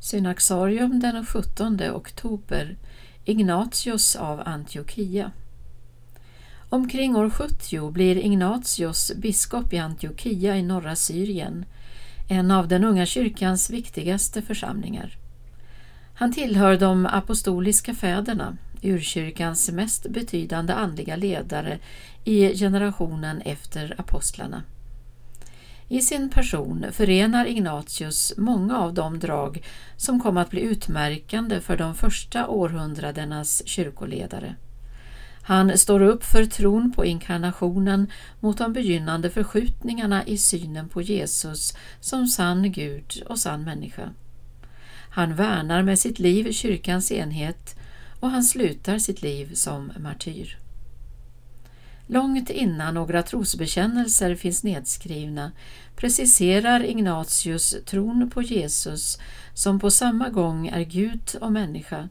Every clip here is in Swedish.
Synaxarium den 17 oktober Ignatius av Antiochia Omkring år 70 blir Ignatius biskop i Antiochia i norra Syrien, en av den unga kyrkans viktigaste församlingar. Han tillhör de apostoliska fäderna, urkyrkans mest betydande andliga ledare i generationen efter apostlarna. I sin person förenar Ignatius många av de drag som kom att bli utmärkande för de första århundradenas kyrkoledare. Han står upp för tron på inkarnationen mot de begynnande förskjutningarna i synen på Jesus som sann Gud och sann människa. Han värnar med sitt liv kyrkans enhet och han slutar sitt liv som martyr. Långt innan några trosbekännelser finns nedskrivna preciserar Ignatius tron på Jesus som på samma gång är Gud och människa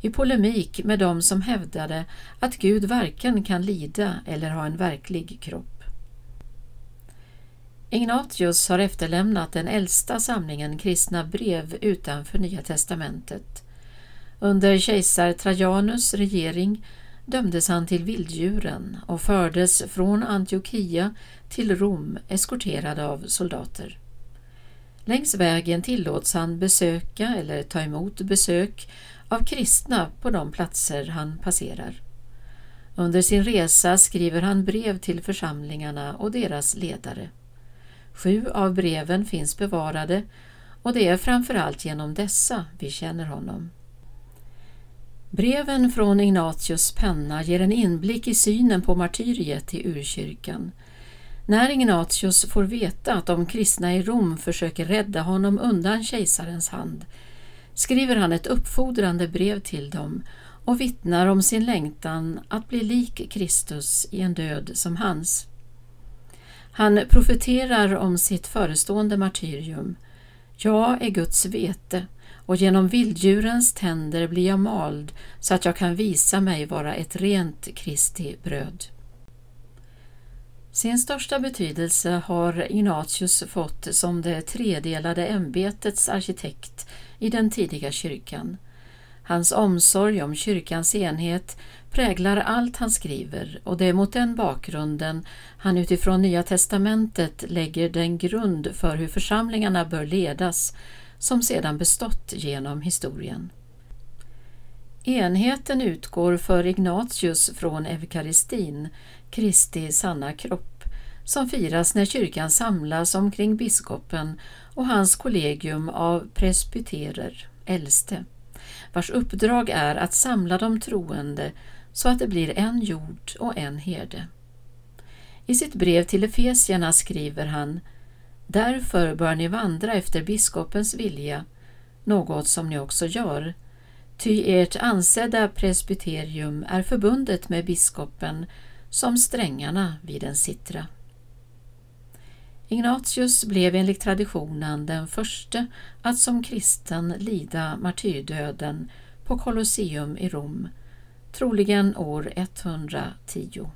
i polemik med dem som hävdade att Gud varken kan lida eller ha en verklig kropp. Ignatius har efterlämnat den äldsta samlingen kristna brev utanför Nya testamentet. Under kejsar Trajanus regering dömdes han till vilddjuren och fördes från Antiochia till Rom eskorterad av soldater. Längs vägen tillåts han besöka eller ta emot besök av kristna på de platser han passerar. Under sin resa skriver han brev till församlingarna och deras ledare. Sju av breven finns bevarade och det är framförallt genom dessa vi känner honom. Breven från Ignatius penna ger en inblick i synen på martyriet i urkyrkan. När Ignatius får veta att de kristna i Rom försöker rädda honom undan kejsarens hand skriver han ett uppfordrande brev till dem och vittnar om sin längtan att bli lik Kristus i en död som hans. Han profeterar om sitt förestående martyrium. Jag är Guds vete och genom vilddjurens tänder blir jag mald så att jag kan visa mig vara ett rent Kristi bröd. Sin största betydelse har Ignatius fått som det tredelade ämbetets arkitekt i den tidiga kyrkan. Hans omsorg om kyrkans enhet präglar allt han skriver och det är mot den bakgrunden han utifrån Nya testamentet lägger den grund för hur församlingarna bör ledas som sedan bestått genom historien. Enheten utgår för Ignatius från eukaristin, Kristi sanna kropp, som firas när kyrkan samlas omkring biskopen och hans kollegium av presbyterer, äldste, vars uppdrag är att samla de troende så att det blir en jord och en herde. I sitt brev till Efesierna skriver han Därför bör ni vandra efter biskopens vilja, något som ni också gör, ty ert ansedda presbyterium är förbundet med biskopen som strängarna vid en sittra. Ignatius blev enligt traditionen den första att som kristen lida martyrdöden på Colosseum i Rom, troligen år 110.